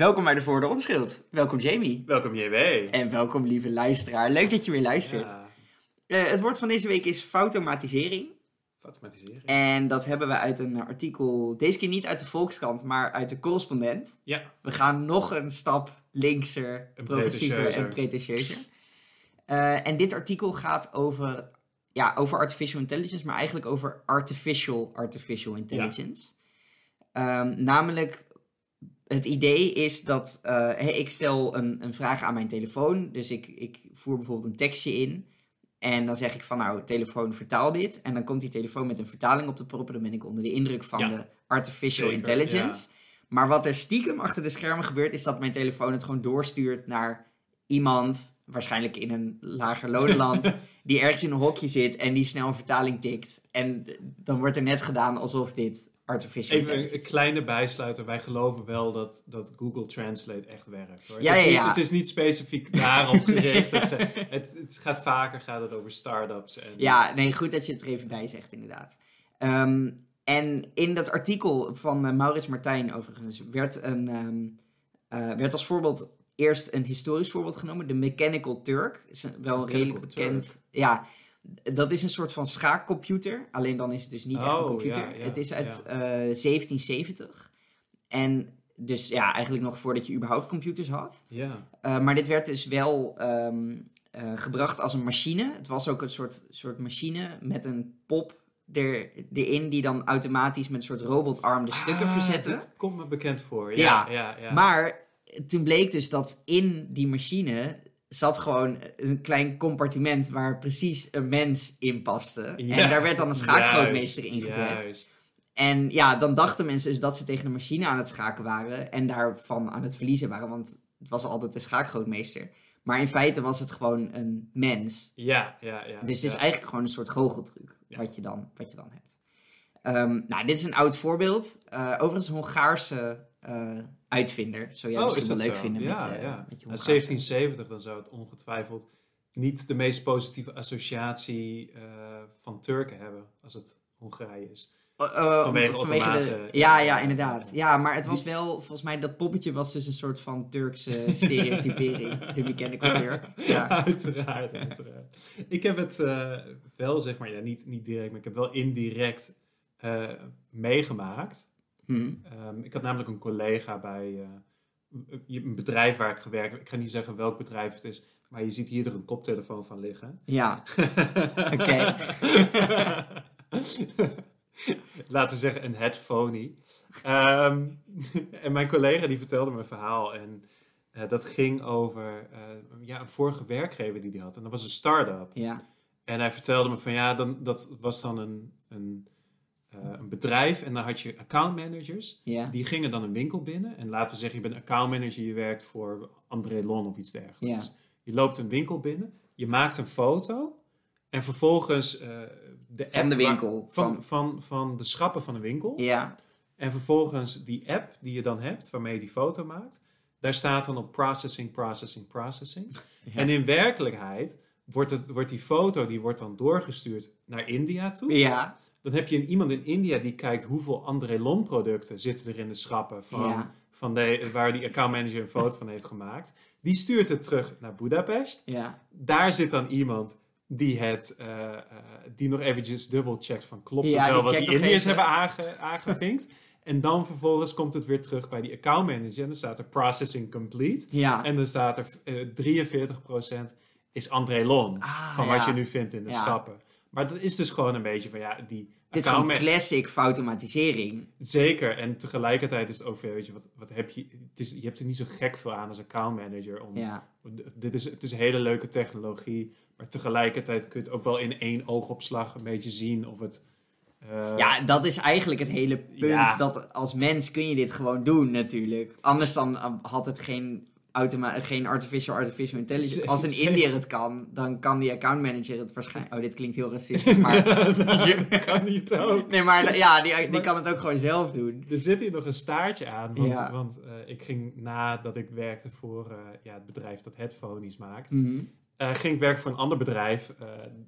Welkom bij de Voor de Onschuld. Welkom Jamie. Welkom JW. En welkom lieve luisteraar. Leuk dat je weer luistert. Ja, Eh, het woord van deze week is fautomatisering. automatiseren. En dat hebben we uit een artikel, deze keer niet uit de Volkskrant, maar uit de correspondent. Ja, We gaan nog een stap linkser, progressiever en pretentieuzer. pretentieuzer. Eh, en dit artikel gaat over, ja, over artificial intelligence, maar eigenlijk over artificial artificial intelligence. Ehm, namelijk, het idee is dat eh, hey, ik stel een, een vraag aan mijn telefoon. Dus ik, ik voer bijvoorbeeld een tekstje in. En dan zeg ik van nou, telefoon vertaal dit. En dan komt die telefoon met een vertaling op de proppen. Dan ben ik onder de indruk van Ja. de artificial Zeker, intelligence. Maar wat er stiekem achter de schermen gebeurt, is dat mijn telefoon het gewoon doorstuurt naar iemand, waarschijnlijk in een lager lonenland, die ergens in een hokje zit en die snel een vertaling tikt. En dan wordt er net gedaan alsof dit artificial even een, kleine bijsluiter. Wij geloven wel dat, dat Google Translate echt werkt. Hoor. Ja, het, is ja, niet, het is niet specifiek daarop gericht. het, het, het gaat vaker gaat het over start-ups. En, Ja, nee, goed dat je het er even bij zegt, inderdaad. Ehm, en in dat artikel van eh, Maurits Martijn, overigens, werd, een, ehm, eh, werd als voorbeeld eerst een historisch voorbeeld genomen. De Mechanical Turk. Is wel Mechanical redelijk bekend. Ja, dat is een soort van schaakcomputer. Alleen dan is het dus niet echt een Oh, computer. ja, ja, het is uit ja. eh, 1770. En dus ja, eigenlijk nog voordat je überhaupt computers had. Ja. Uh, maar dit werd dus wel ehm, eh, gebracht als een machine. Het was ook een soort, soort machine met een pop er, erin die dan automatisch met een soort robotarm de stukken Ah, verzette. Dat komt me bekend voor. Ja, Ja, ja, ja. Maar toen bleek dus dat in die machine zat gewoon een klein compartiment waar precies een mens in paste. Ja, En daar werd dan een schaakgrootmeester in gezet. Juist. En ja, dan dachten mensen dus dat ze tegen de machine aan het schaken waren en daarvan aan het verliezen waren, want het was altijd een schaakgrootmeester. Maar in feite was het gewoon een mens. Ja, ja, ja. Dus het is ja. eigenlijk gewoon een soort goocheltruc Ja. wat, je dan, wat je dan hebt. Ehm, nou, dit is een oud voorbeeld. Eh, overigens een Hongaarse eh, uitvinder. Zou jij Oh, misschien is wel leuk zo? vinden ja, met ja. met je Nou, Hongaarse. 1770, dan zou het ongetwijfeld niet de meest positieve associatie eh, van Turken hebben als het Hongarije is. Oh, oh, Vanwege de, ja, ja, inderdaad. Ja, maar het was wel, volgens mij, dat poppetje was dus een soort van Turkse stereotypering. de mechanical Turk. Ja. uiteraard, uiteraard. Ik heb het eh, wel, zeg maar, ja, niet, niet direct, maar ik heb wel indirect eh, meegemaakt. Hm. Ehm, ik had namelijk een collega bij eh, een bedrijf waar ik gewerkt heb. Ik ga niet zeggen welk bedrijf het is, maar je ziet hier er een koptelefoon van liggen. Ja, oké. Laten we zeggen een headphone. Ehm, en mijn collega die vertelde me een verhaal en eh, dat ging over eh, ja, een vorige werkgever die hij had. En dat was een start-up. Ja, En hij vertelde me van ja, dan, dat was dan een, een, een bedrijf en dan had je account managers. ja. Die gingen dan een winkel binnen. En laten we zeggen, je bent account manager, je werkt voor André Lon of iets dergelijks. Ja. Je loopt een winkel binnen, je maakt een foto. En vervolgens eh, de app Van de winkel. van, Van, van, van de schappen van de winkel. ja, En vervolgens die app die je dan hebt, waarmee je die foto maakt. Daar staat dan op processing, processing, processing. Ja. En in werkelijkheid wordt, het, wordt die foto die wordt dan doorgestuurd naar India toe. ja, Dan heb je een, iemand in India die kijkt hoeveel André Lon producten zitten er in de schappen van, Ja. van de, waar die accountmanager een foto van heeft gemaakt. Die stuurt het terug naar Budapest. ja. Daar zit dan iemand die het, eh, eh, die nog eventjes dubbelcheckt van klopt Ja, het wel wat die Indiërs hebben aange, aangevinkt. En dan vervolgens komt het weer terug bij die accountmanager en dan staat er processing complete. Ja, En dan staat er eh 43% is André Lon Ah, van wat je nu vindt in de Ja. schappen. Maar dat is dus gewoon een beetje van ja, die dit is gewoon accountma- classic fautomatisering. Zeker, en tegelijkertijd is het ook veel, weet je, wat, wat heb je, het is, je hebt er niet zo gek veel aan als accountmanager. Om, Ja, dit is, het is een hele leuke technologie, maar tegelijkertijd kun je het ook wel in één oogopslag een beetje zien of het... eh, ja, dat is eigenlijk het hele punt. Ja. Dat als mens kun je dit gewoon doen natuurlijk. Anders dan had het geen, automa geen artificial artificial intelligence. Als een. Indiër het kan, dan kan die account manager het waarschijnlijk... Oh, dit klinkt heel racistisch, maar... dat kan niet ook. Nee, maar ja, die, die kan het ook gewoon zelf doen. Er zit hier nog een staartje aan, want, Ja. want eh, ik ging nadat ik werkte voor eh, ja, het bedrijf dat headphones maakt, Mhm. eh, ging ik werken voor een ander bedrijf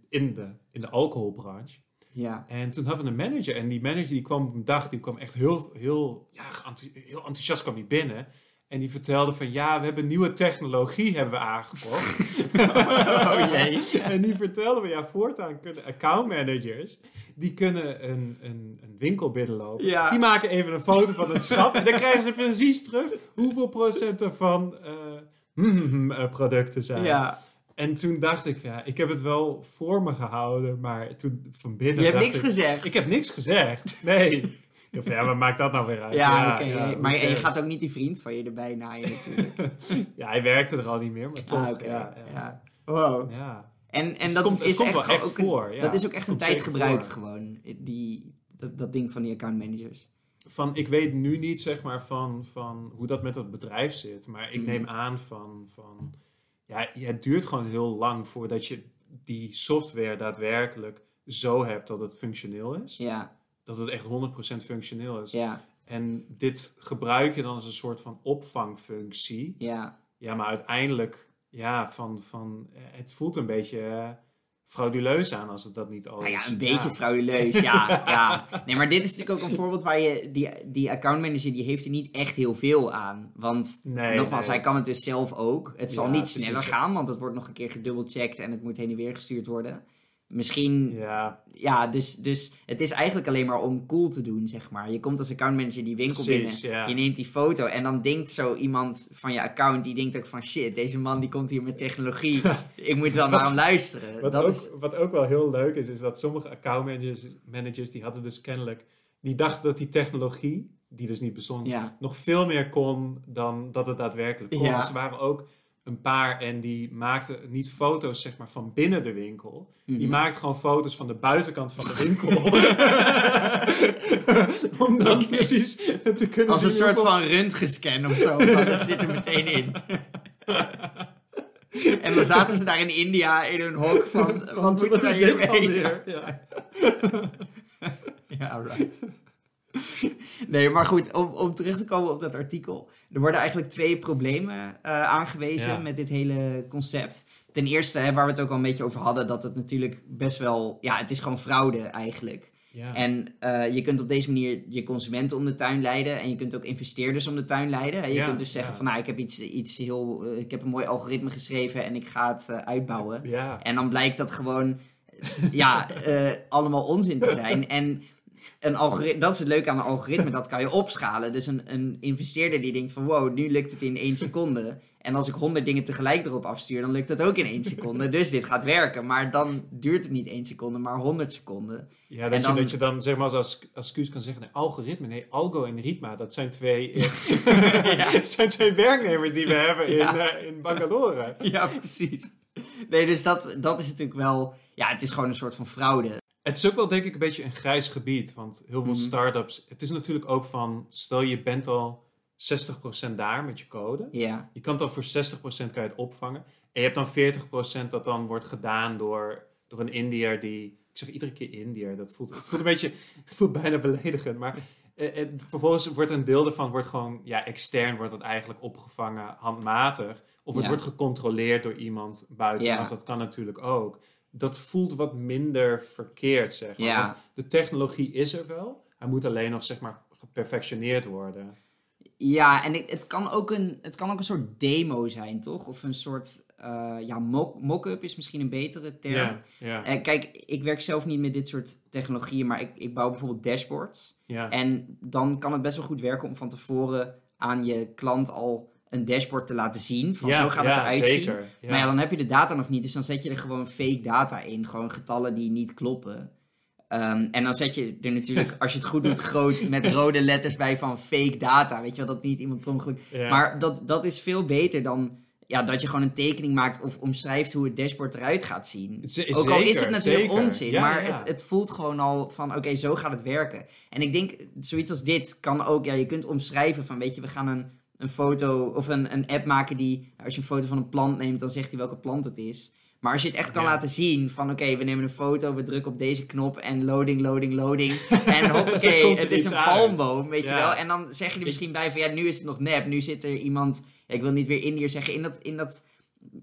in, de, in de alcoholbranche. Ja. En toen hadden we een manager. En die manager die kwam op een dag, die kwam echt heel, heel, ja, heel enthousiast kwam die binnen. En die vertelde van ja, we hebben nieuwe technologie hebben we aangekocht. Oh jee. en die vertelde me ja, voortaan kunnen accountmanagers, die kunnen een, een, een winkel binnenlopen. Ja. Die maken even een foto van het schap en dan krijgen ze precies terug hoeveel procent ervan eh, producten zijn. Ja. En toen dacht ik van ja, ik heb het wel voor me gehouden, maar toen van binnen Je hebt niks ik, gezegd. Ik heb niks gezegd, nee. Van, ja, wat maakt dat nou weer uit? Ja, maar je cares? gaat ook niet die vriend van je erbij naaien natuurlijk. Ja, hij werkte er al niet meer, maar toch. Ah, oké. ja, Ja. Wow. Ja. En, en dat komt- is komt echt, ook voor. Dat is ook echt een tijd gebruikt voor. gewoon. Die, dat, dat ding van die accountmanagers. Van, ik weet nu niet zeg maar van, van hoe dat met dat bedrijf zit, maar ik Mhm. neem aan van, van ja, het duurt gewoon heel lang voordat je die software daadwerkelijk zo hebt dat het functioneel is. Ja, Dat het echt 100% functioneel is. ja, En dit gebruik je dan als een soort van opvangfunctie. ja. Ja, maar uiteindelijk, ja, van, van, eh, het voelt een beetje eh, frauduleus aan als het dat niet al Nou ja, is. een beetje frauduleus, ja, ja. Nee, maar dit is natuurlijk ook een voorbeeld waar je... Die, die accountmanager, die heeft er niet echt heel veel aan. Want, Nee, nogmaals, nee. hij kan het dus zelf ook. Het zal Ja, niet precies. sneller gaan, want het wordt nog een keer gedubbelcheckt en het moet heen en weer gestuurd worden. Misschien Ja, Ja, dus, dus het is eigenlijk alleen maar om cool te doen, zeg maar. Je komt als accountmanager die winkel Precies, binnen, ja. je neemt die foto en dan denkt zo iemand van je account, die denkt ook van shit, deze man die komt hier met technologie, ik moet wel naar hem luisteren. Wat, dat ook, is, wat ook wel heel leuk is, is dat sommige accountmanagers managers, die hadden dus kennelijk, die dachten dat die technologie, die dus niet bestond, ja, nog veel meer kon dan dat het daadwerkelijk kon. Ja. Dus er waren ook een paar en die maakten niet foto's zeg maar van binnen de winkel. Die Mhm. maakt gewoon foto's van de buitenkant van de winkel. Om dan precies te kunnen als een soort van röntgenscan of zo, het zit er meteen in. en dan zaten ze daar in India in hun hok van, Van, wat hiermee? weer? Ja. Ja, right. Nee, maar goed, om, om terug te komen op dat artikel. Er worden eigenlijk twee problemen eh, aangewezen Ja. met dit hele concept. Ten eerste, hè, waar we het ook al een beetje over hadden, dat het natuurlijk best wel... Ja, het is gewoon fraude eigenlijk. Ja. En eh, je kunt op deze manier je consumenten om de tuin leiden. En je kunt ook investeerders om de tuin leiden. hè. Je Ja, kunt dus zeggen ja. van, nou, ik heb iets, iets heel... eh, ik heb een mooi algoritme geschreven en ik ga het uitbouwen. En dan blijkt dat gewoon ja, allemaal onzin te zijn. En een algoritme, dat is het leuke aan een algoritme, dat kan je opschalen. Dus een, een investeerder die denkt van wow, nu lukt het in één seconde. En als ik honderd dingen tegelijk erop afstuur, dan lukt dat ook in één seconde. Dus dit gaat werken. Maar dan duurt het niet één seconde, maar honderd seconden. Ja, dat, En dan- je, dat je dan zeg maar als, als excuus kan zeggen, nee, algoritme, nee, algo en ritma, dat zijn twee, Ja. dat zijn twee werknemers die we hebben in, Ja. eh, in Bangalore. Ja, precies. Nee, dus dat, dat is natuurlijk wel... Ja, het is gewoon een soort van fraude. Het is ook wel denk ik een beetje een grijs gebied, want heel veel Mhm. start-ups, het is natuurlijk ook van, stel je bent al 60% daar met je code, Ja, je kan het al voor 60% kan je het opvangen, en je hebt dan 40% dat dan wordt gedaan door, door een Indiër die, ik zeg iedere keer Indiër, dat voelt, het voelt een beetje, het voelt bijna beledigend, maar eh, eh, vervolgens wordt een deel ervan wordt gewoon, ja, extern wordt het eigenlijk opgevangen handmatig. Of het Ja. wordt gecontroleerd door iemand buitenaf. Ja. Dat kan natuurlijk ook. Dat voelt wat minder verkeerd, zeg maar. Ja. Want de technologie is er wel. Hij moet alleen nog, zeg maar, geperfectioneerd worden. Ja, en het, kan ook een, het kan ook een soort demo zijn, toch? Of een soort, eh, ja, mock- mock-up is misschien een betere term. Eh, kijk, ik werk zelf niet met dit soort technologieën, maar ik, ik bouw bijvoorbeeld dashboards. En dan kan het best wel goed werken om van tevoren aan je klant al een dashboard te laten zien. Van ja, zo gaat ja, het eruit zien. Ja. Maar ja, dan heb je de data nog niet, dus dan zet je er gewoon fake data in. Gewoon getallen die niet kloppen. Ehm, en dan zet je er natuurlijk, als je het goed doet, groot met rode letters bij van fake data. Weet je wel, dat niet iemand per ongeluk... Maar dat, dat is veel beter dan ja, dat je gewoon een tekening maakt of omschrijft hoe het dashboard eruit gaat zien. Ook al is het natuurlijk zeker. onzin, Ja, maar ja. Het, het voelt gewoon al van oké, zo gaat het werken. En ik denk, zoiets als dit kan ook, ja, je kunt omschrijven van weet je, we gaan een, een foto of een, een app maken die, als je een foto van een plant neemt, dan zegt hij welke plant het is. Maar als je het echt kan Ja. laten zien van oké, we nemen een foto, we drukken op deze knop en loading, loading, loading. en hoppakee, het is een uit. palmboom, weet je wel. En dan zeg je er misschien bij van ja, nu is het nog nep, nu zit er iemand, ja, ik wil niet weer Indiër zeggen, in dat, in dat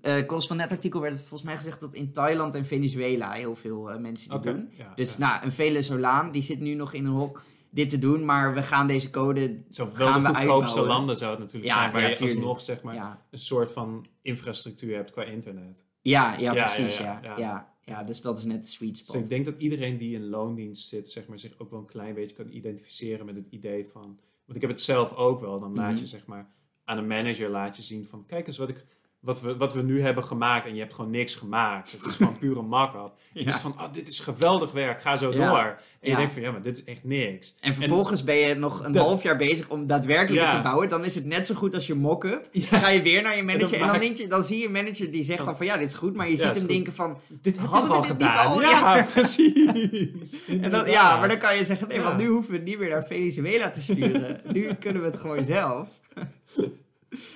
eh correspondentartikel werd het volgens mij gezegd dat in Thailand en Venezuela heel veel eh, mensen die doen. Dus nou, een Venezolaan, die zit nu nog in een hok dit te doen, maar we gaan deze code zou wel gaan de goedkoopste landen zou het natuurlijk Ja, zijn, waar ja, je tuurlijk. alsnog zeg maar, Ja, een soort van infrastructuur hebt qua internet. ja, ja, precies. ja, Ja, ja, dus dat is net de sweet Dus spot. ik denk dat iedereen die in loondienst zit, zeg maar, zich ook wel een klein beetje kan identificeren met het idee van. Want ik heb het zelf ook wel. Dan laat Mhm. je zeg maar aan een manager laat je zien van kijk eens wat ik. Wat we, wat we nu hebben gemaakt en je hebt gewoon niks gemaakt. Het is gewoon pure mak-up. Je Ja. is van, oh, dit is geweldig werk, ga zo Ja. door. En je denkt van, ja, maar dit is echt niks. En vervolgens ben je nog een half jaar bezig om daadwerkelijk het te bouwen. Dan is het net zo goed als je mock-up. Ga je weer naar je manager en dan, denk je, dan zie je een manager die zegt dan van ja, dit is goed. Maar je ziet hem denken van... Dit Hadden toch al we dit niet gedaan? al? Ja, Ja. precies. En dan, ja, maar dan kan je zeggen, nee, want nu hoeven we het niet meer naar Venezuela te sturen. nu kunnen we het gewoon zelf.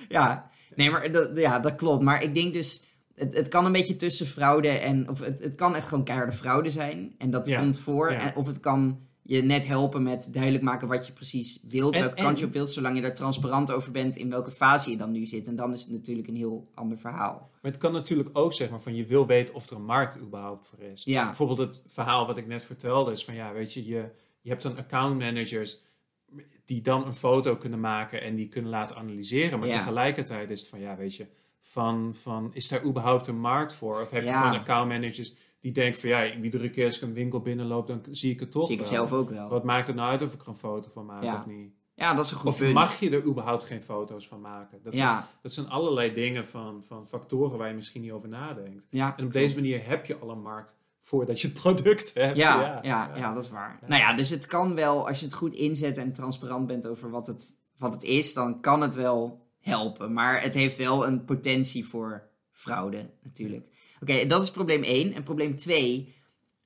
ja, nee, maar dat, ja, dat klopt. Maar ik denk dus, het, het kan een beetje tussen fraude en, of het, het kan echt gewoon keiharde fraude zijn. En dat Ja, komt voor. ja. En, of het kan je net helpen met duidelijk maken wat je precies wilt, En- welke kant je op wilt, zolang je daar transparant over bent in welke fase je dan nu zit. En dan is het natuurlijk een heel ander verhaal. Maar het kan natuurlijk ook zeg maar van je wil weten of er een markt überhaupt voor is. Ja. Bijvoorbeeld het verhaal wat ik net vertelde is van ja, weet je, je, je hebt dan account managers die dan een foto kunnen maken en die kunnen laten analyseren. Maar Ja. tegelijkertijd is het van ja, weet je, van, van is daar überhaupt een markt voor? Of heb je Ja. gewoon account managers die denken van ja, iedere keer als ik een winkel binnenloop, dan zie ik het toch Zie ik het zelf ook wel. Wat maakt het nou uit of ik er een foto van maak Ja. of niet? Ja, dat is een goed Of punt. mag je er überhaupt geen foto's van maken? Dat zijn, dat zijn allerlei dingen van, van factoren waar je misschien niet over nadenkt. En op klopt. deze manier heb je al een markt voordat je het product hebt. Ja, ja, ja, dat is waar. Nou ja, dus het kan wel, als je het goed inzet en transparant bent over wat het, wat het is, dan kan het wel helpen. Maar het heeft wel een potentie voor fraude, natuurlijk. Oké, dat is probleem 1. En probleem 2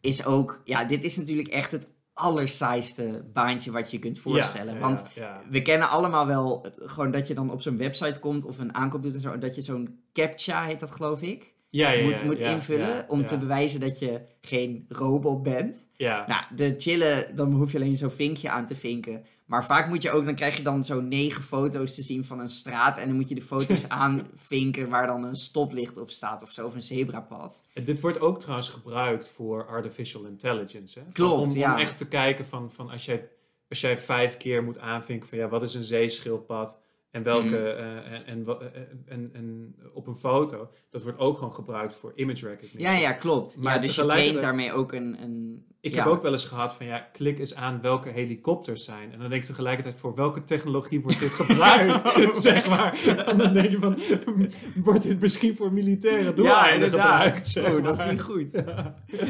is ook, ja, dit is natuurlijk echt het allersaaiste baantje wat je kunt voorstellen. Ja, Want ja, ja. we kennen allemaal wel eh, gewoon dat je dan op zo'n website komt of een aankoop doet en zo, dat je zo'n captcha heet dat geloof ik, Ja, ja, moet, moet invullen om te bewijzen dat je geen robot bent. Ja, Nou, de chillen, dan hoef je alleen zo'n vinkje aan te vinken. Maar vaak moet je ook, dan krijg je dan zo negen foto's te zien van een straat. En dan moet je de foto's aanvinken waar dan een stoplicht op staat of zo, of een zebrapad. En dit wordt ook trouwens gebruikt voor artificial intelligence. Hè? Van- Klopt, om, ja. om echt te kijken van, van als, jij, als jij vijf keer moet aanvinken van ja, wat is een zeeschildpad en welke Mhm. eh, en, en, wa- eh, en, en op een foto, dat wordt ook gewoon gebruikt voor image recognition. Ja, ja, klopt. Maar ja, dus je traint daarmee ook een... een Ik ja. heb ook wel eens gehad van ja, klik eens aan welke helikopters zijn. En dan denk ik tegelijkertijd voor welke technologie wordt dit gebruikt? zeg maar. En dan denk je van, wordt dit misschien voor militaire doeleinden gebruikt? Zeg oh, dat is niet goed.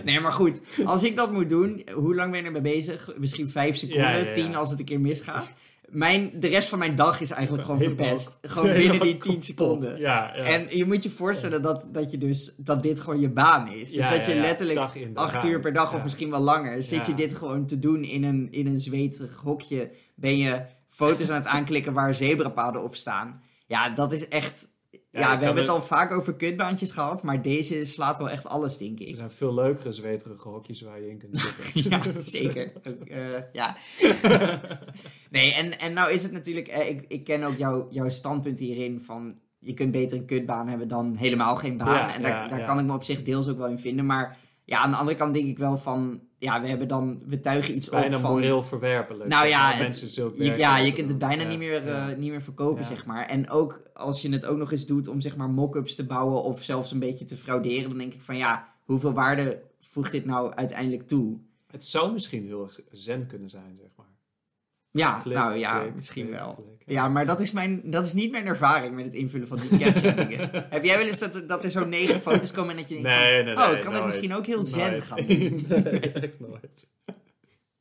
Nee, maar goed. Als ik dat moet doen, hoe lang ben je ermee bezig? Misschien vijf seconden, Ja, ja, ja. tien als het een keer misgaat. Mijn, de rest van mijn dag is eigenlijk gewoon Helemaal- verpest. Gewoon binnen die Helemaal tien kapot. seconden. Ja, ja. En je moet je voorstellen dat, dat, je dus, dat dit gewoon je baan is. Dus Ja, dat je letterlijk acht uur per dag of misschien wel langer... zit je dit gewoon te doen in een, in een zweterig hokje. Ben je foto's aan het aanklikken waar zebrapaden op staan. Ja, dat is echt... Ja, we hebben het er- al vaak over kutbaantjes gehad... maar deze slaat wel echt alles, denk Er ik. zijn veel leukere zweterige hokjes waar je in kunt zitten. Ja, zeker. Eh, ja. nee, en, en nou is het natuurlijk... eh, ik, ik ken ook jouw jouw standpunt hierin van... je kunt beter een kutbaan hebben dan helemaal geen baan. Ja, en daar, ja, daar kan ik me op zich deels ook wel in vinden. Maar ja, aan de andere kant denk ik wel van... ja, we hebben dan... we tuigen iets Bijna op van... moreel verwerpelijk. Nou ja, het- mensen zulk Je- ja, je kunt het bijna Ja, niet, meer, ja. eh, niet meer verkopen, Ja. zeg maar. En ook als je het ook nog eens doet om zeg maar mock-ups te bouwen of zelfs een beetje te frauderen, dan denk ik van ja, hoeveel waarde voegt dit nou uiteindelijk toe? Het zou misschien heel erg zen kunnen zijn, zeg maar. Ja, Klik, nou ja, klik, misschien klik, wel. klik. Ja, maar dat is, mijn, dat is niet mijn ervaring met het invullen van die captcha dingen. Heb jij wel eens dat, dat er zo'n negen foto's komen en dat je denkt van, Nee, nee, nee. oh, ik kan het misschien ook heel zen Nooit. gaan doen? nee, echt nooit.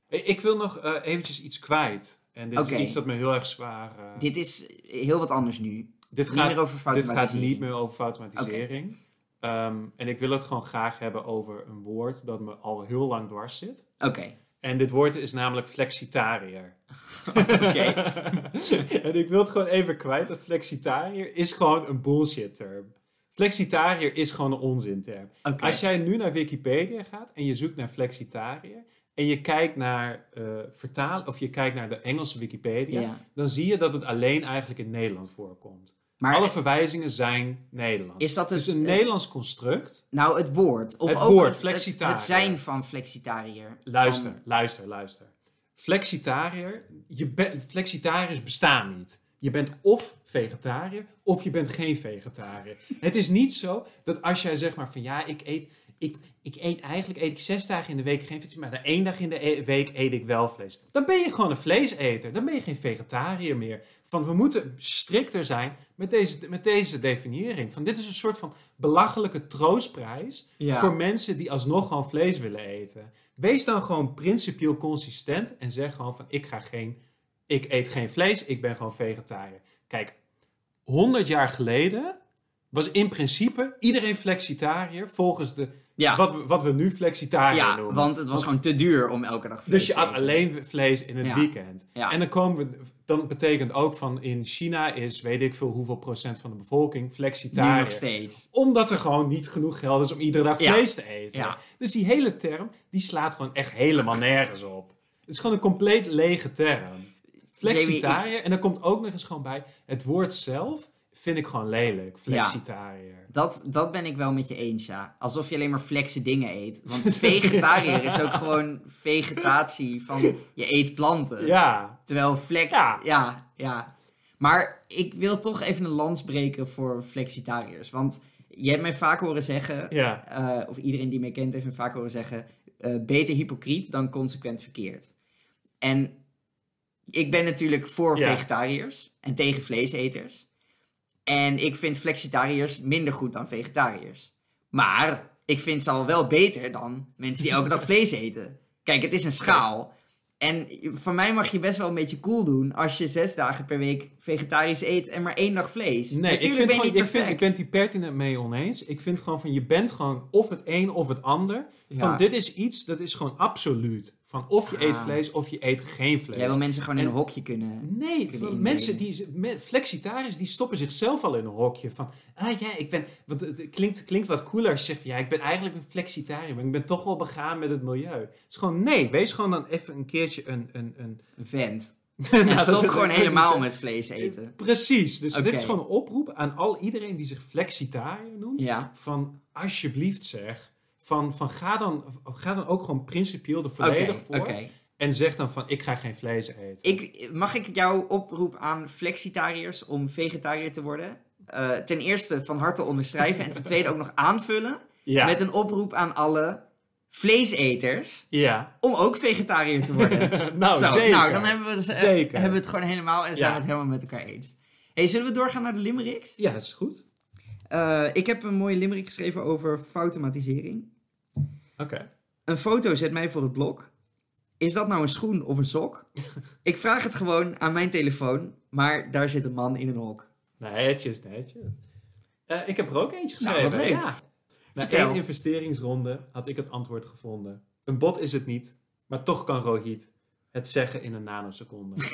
Hey, Ik wil nog eh, eventjes iets kwijt. En dit is iets dat me heel erg zwaar... eh, Dit is heel wat anders nu. dit niet gaat, meer over dit gaat niet meer over automatisering. Ehm, en ik wil het gewoon graag hebben over een woord dat me al heel lang dwars zit. Oké, En dit woord is namelijk flexitariër. Oké. en ik wil het gewoon even kwijt. Dat flexitariër is gewoon een bullshit term. Flexitariër is gewoon een onzinterm. Als jij nu naar Wikipedia gaat en je zoekt naar flexitariër en je kijkt naar eh vertaal of je kijkt naar de Engelse Wikipedia, Ja. dan zie je dat het alleen eigenlijk in Nederland voorkomt. Maar Alle verwijzingen zijn Nederlands. is dat het het, is een het- Nederlands construct. Nou, het woord. Of Het ook woord, het, het, zijn van flexitariër. Luister, Van- luister, luister. flexitariër, je be- flexitariërs bestaan niet. Je bent of vegetariër of je bent geen vegetariër. het is niet zo dat als jij zeg maar van ja, ik eet, ik, ik eet eigenlijk eet ik zes dagen in de week geen vlees, maar dan één dag in de e- week eet ik wel vlees. Dan ben je gewoon een vleeseter. Dan ben je geen vegetariër meer. Van we moeten strikter zijn met deze, met deze definiëring. Van dit is een soort van belachelijke troostprijs Ja. voor mensen die alsnog gewoon vlees willen eten. Wees dan gewoon principieel consistent en zeg gewoon van ik ga geen, ik eet geen vlees, ik ben gewoon vegetariër. Kijk, 100 jaar geleden was in principe iedereen flexitariër volgens de, Ja. wat, we, wat we nu flexitariër Ja, noemen. want het was gewoon te duur om elke dag vlees dus je te at eten. alleen vlees in het Ja. weekend. Ja. En dan komen we, dan betekent ook van in China is weet ik veel hoeveel procent van de bevolking Nu flexitariër. nog steeds. Omdat er gewoon niet genoeg geld is om iedere dag vlees te eten. Ja. Dus die hele term, die slaat gewoon echt helemaal nergens op. Het is gewoon een compleet lege term. Flexitariër. En dan komt ook nog eens gewoon bij, het woord zelf vind ik gewoon lelijk. Flexitariër. Dat, dat ben ik wel met je eens, ja. Alsof je alleen maar flexe dingen eet. Want vegetariër is ook gewoon vegetatie van je eet planten. Ja. Terwijl flex... Ja. ja, ja. Maar ik wil toch even een lans breken voor flexitariërs. Want je hebt mij vaak horen zeggen... Ja. eh, of iedereen die mij kent heeft me vaak horen zeggen... eh, beter hypocriet dan consequent verkeerd. En ik ben natuurlijk voor Ja. vegetariërs en tegen vleeseters. En ik vind flexitariërs minder goed dan vegetariërs. Maar ik vind ze al wel beter dan mensen die elke dag vlees eten. Kijk, het is een schaal. En voor mij mag je best wel een beetje cool doen als je zes dagen per week vegetarisch eet en maar één dag vlees. Nee, ik, Natuurlijk vind ben gewoon, niet ik, vind, ik ben het hier pertinent mee oneens. Ik vind gewoon van, je bent gewoon of het een of het ander. Van, Ja. dit is iets, dat is gewoon absoluut. Van, of je eet Ah. vlees, of je eet geen vlees. Jij wil mensen gewoon in En- een hokje kunnen... Nee, kunnen van indelen. mensen die flexitariërs die stoppen zichzelf al in een hokje van ah ja, ik ben want het klinkt, klinkt wat cooler als je zegt van ja, ik ben eigenlijk een flexitariër, maar ik ben toch wel begaan met het milieu. Het is gewoon nee, wees gewoon dan even een keertje een een een vent. Nou, dat stop gewoon helemaal met vlees eten. zeggen. Precies, dus dit is gewoon een oproep aan al iedereen die zich flexitariër noemt Ja. van alsjeblieft zeg van, van ga, dan, ga dan ook gewoon principieel er volledig voor en zeg dan van ik ga geen vlees eten. Ik, mag ik jouw oproep aan flexitariërs om vegetariër te worden? eh, ten eerste van harte onderschrijven en ten tweede ook nog aanvullen ja, met een oproep aan alle vleeseters ja. om ook vegetariër te worden. nou, Zo, zeker. nou, dan hebben we, het, eh, hebben we het gewoon helemaal en zijn Ja. we het helemaal met elkaar eens. Hey, zullen we doorgaan naar de limericks? Ja, dat is goed. Eh, ik heb een mooie limerick geschreven over fautomatisering. Oké. Een foto zet mij voor het blok. Is dat nou een schoen of een sok? ik vraag het gewoon aan mijn telefoon, maar daar zit een man in een hok. Netjes, netjes. Eh, ik heb er ook eentje Nou, geschreven. Ja. Na één investeringsronde had ik het antwoord gevonden. Een bot is het niet, maar toch kan Rohit het zeggen in een nanoseconde.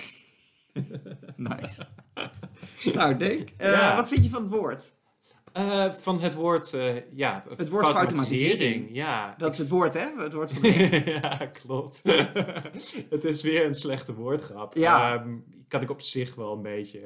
Nice. nou, Dick, eh, Ja. wat vind je van het woord? Eh, van het woord, eh, ja, Het woord fautomatisering. Ja. Dat is het woord, hè? Het woord van ja, klopt. het is weer een slechte woordgrap. Ja. Ehm, kan ik op zich wel een beetje eh,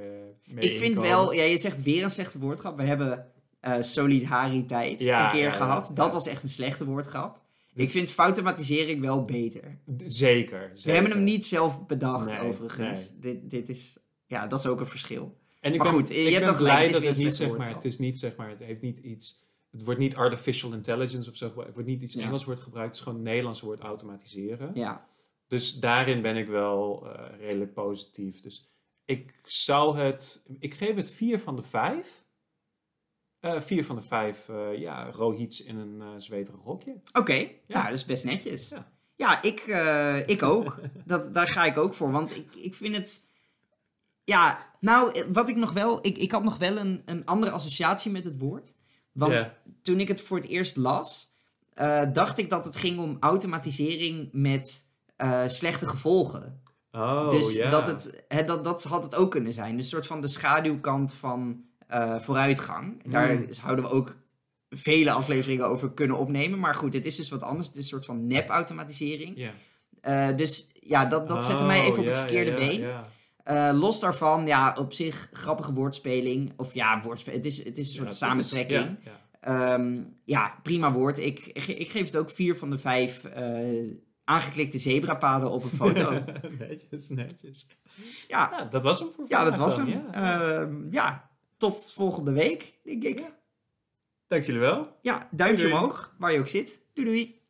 mee Ik vind inkomen. wel, ja, je zegt weer een slechte woordgrap. We hebben eh solidariteit Ja, een keer ja, ja, gehad. Dat was echt een slechte woordgrap. Ik vind fautomatisering wel beter. Zeker, zeker. We hebben hem niet zelf bedacht, Nee, overigens. Dit, dit is, ja, dat is ook een verschil. En ik Maar ben, goed, je ik hebt ben blij het dat het niet, zeg maar, het is niet, zeg maar, het heeft niet iets, het wordt niet artificial intelligence of zo, het wordt niet iets Ja. Engels woord gebruikt, het is gewoon Nederlands woord automatiseren. Ja, Dus daarin ben ik wel eh, redelijk positief. Dus ik zou het, ik geef het vier van de vijf. Eh, vier van de vijf, eh, ja, Rohits in een eh zweterig rokje. oké. Ja. Ja, dat is best netjes. Ja. Ja, ik, ik ook. dat, daar ga ik ook voor. Want ik, ik vind het... Ja, nou, eh, wat ik nog wel... Ik, ik had nog wel een, een andere associatie met het woord. Want toen ik het voor het eerst las... eh, dacht ik dat het ging om automatisering met eh, slechte gevolgen. Oh, dus dat, het, hè, dat, dat had het ook kunnen zijn. Dus een soort van de schaduwkant van vooruitgang. Daar Mm. zouden we ook vele afleveringen over kunnen opnemen. Maar goed, het is dus wat anders. Het is een soort van nep-automatisering. Ja. Dus ja, dat, dat zette mij Oh, even op het verkeerde been. Eh, los daarvan, ja, op zich grappige woordspeling. Of ja, woordspeling. Het is, het is een soort Ja, dat is- samentrekking. ja. Ehm, ja, prima woord. Ik, ik, ik geef het ook vier van de vijf eh, aangeklikte zebrapaden op een foto. netjes, netjes. ja, dat was hem voor ja, dat was dan, hem. Ja. Ehm, ja, tot volgende week, denk ik. Dank jullie wel. Ja, duimpje Doei. omhoog, waar je ook zit. Doei doei.